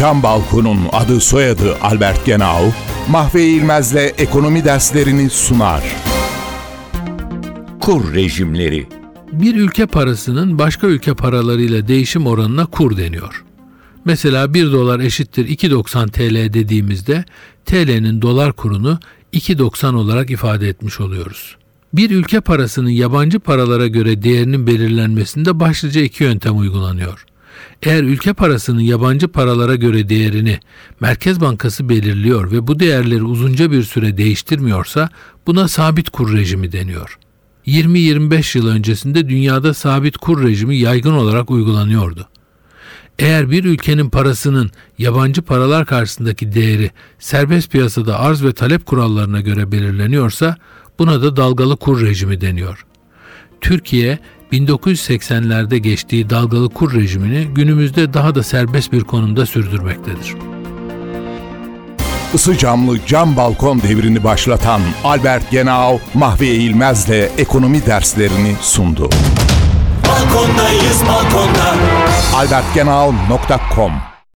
Cam Balkon'un adı soyadı Albert Genau, Mahve İlmez'le ekonomi derslerini sunar. Kur rejimleri. Bir ülke parasının başka ülke paralarıyla değişim oranına kur deniyor. Mesela 1 dolar eşittir 2.90 TL dediğimizde TL'nin dolar kurunu 2.90 olarak ifade etmiş oluyoruz. Bir ülke parasının yabancı paralara göre değerinin belirlenmesinde başlıca iki yöntem uygulanıyor. Eğer ülke parasının yabancı paralara göre değerini Merkez Bankası belirliyor ve bu değerleri uzunca bir süre değiştirmiyorsa buna sabit kur rejimi deniyor. 20-25 yıl öncesinde dünyada sabit kur rejimi yaygın olarak uygulanıyordu. Eğer bir ülkenin parasının yabancı paralar karşısındaki değeri serbest piyasada arz ve talep kurallarına göre belirleniyorsa buna da dalgalı kur rejimi deniyor. Türkiye 1980'lerde geçtiği dalgalı kur rejimini günümüzde daha da serbest bir konumda sürdürmektedir. Isı camlı cam balkon devrini başlatan Albert Genau, Mahve İlmez'le ekonomi derslerini sundu. Balkondayız balkonda albertgenau.com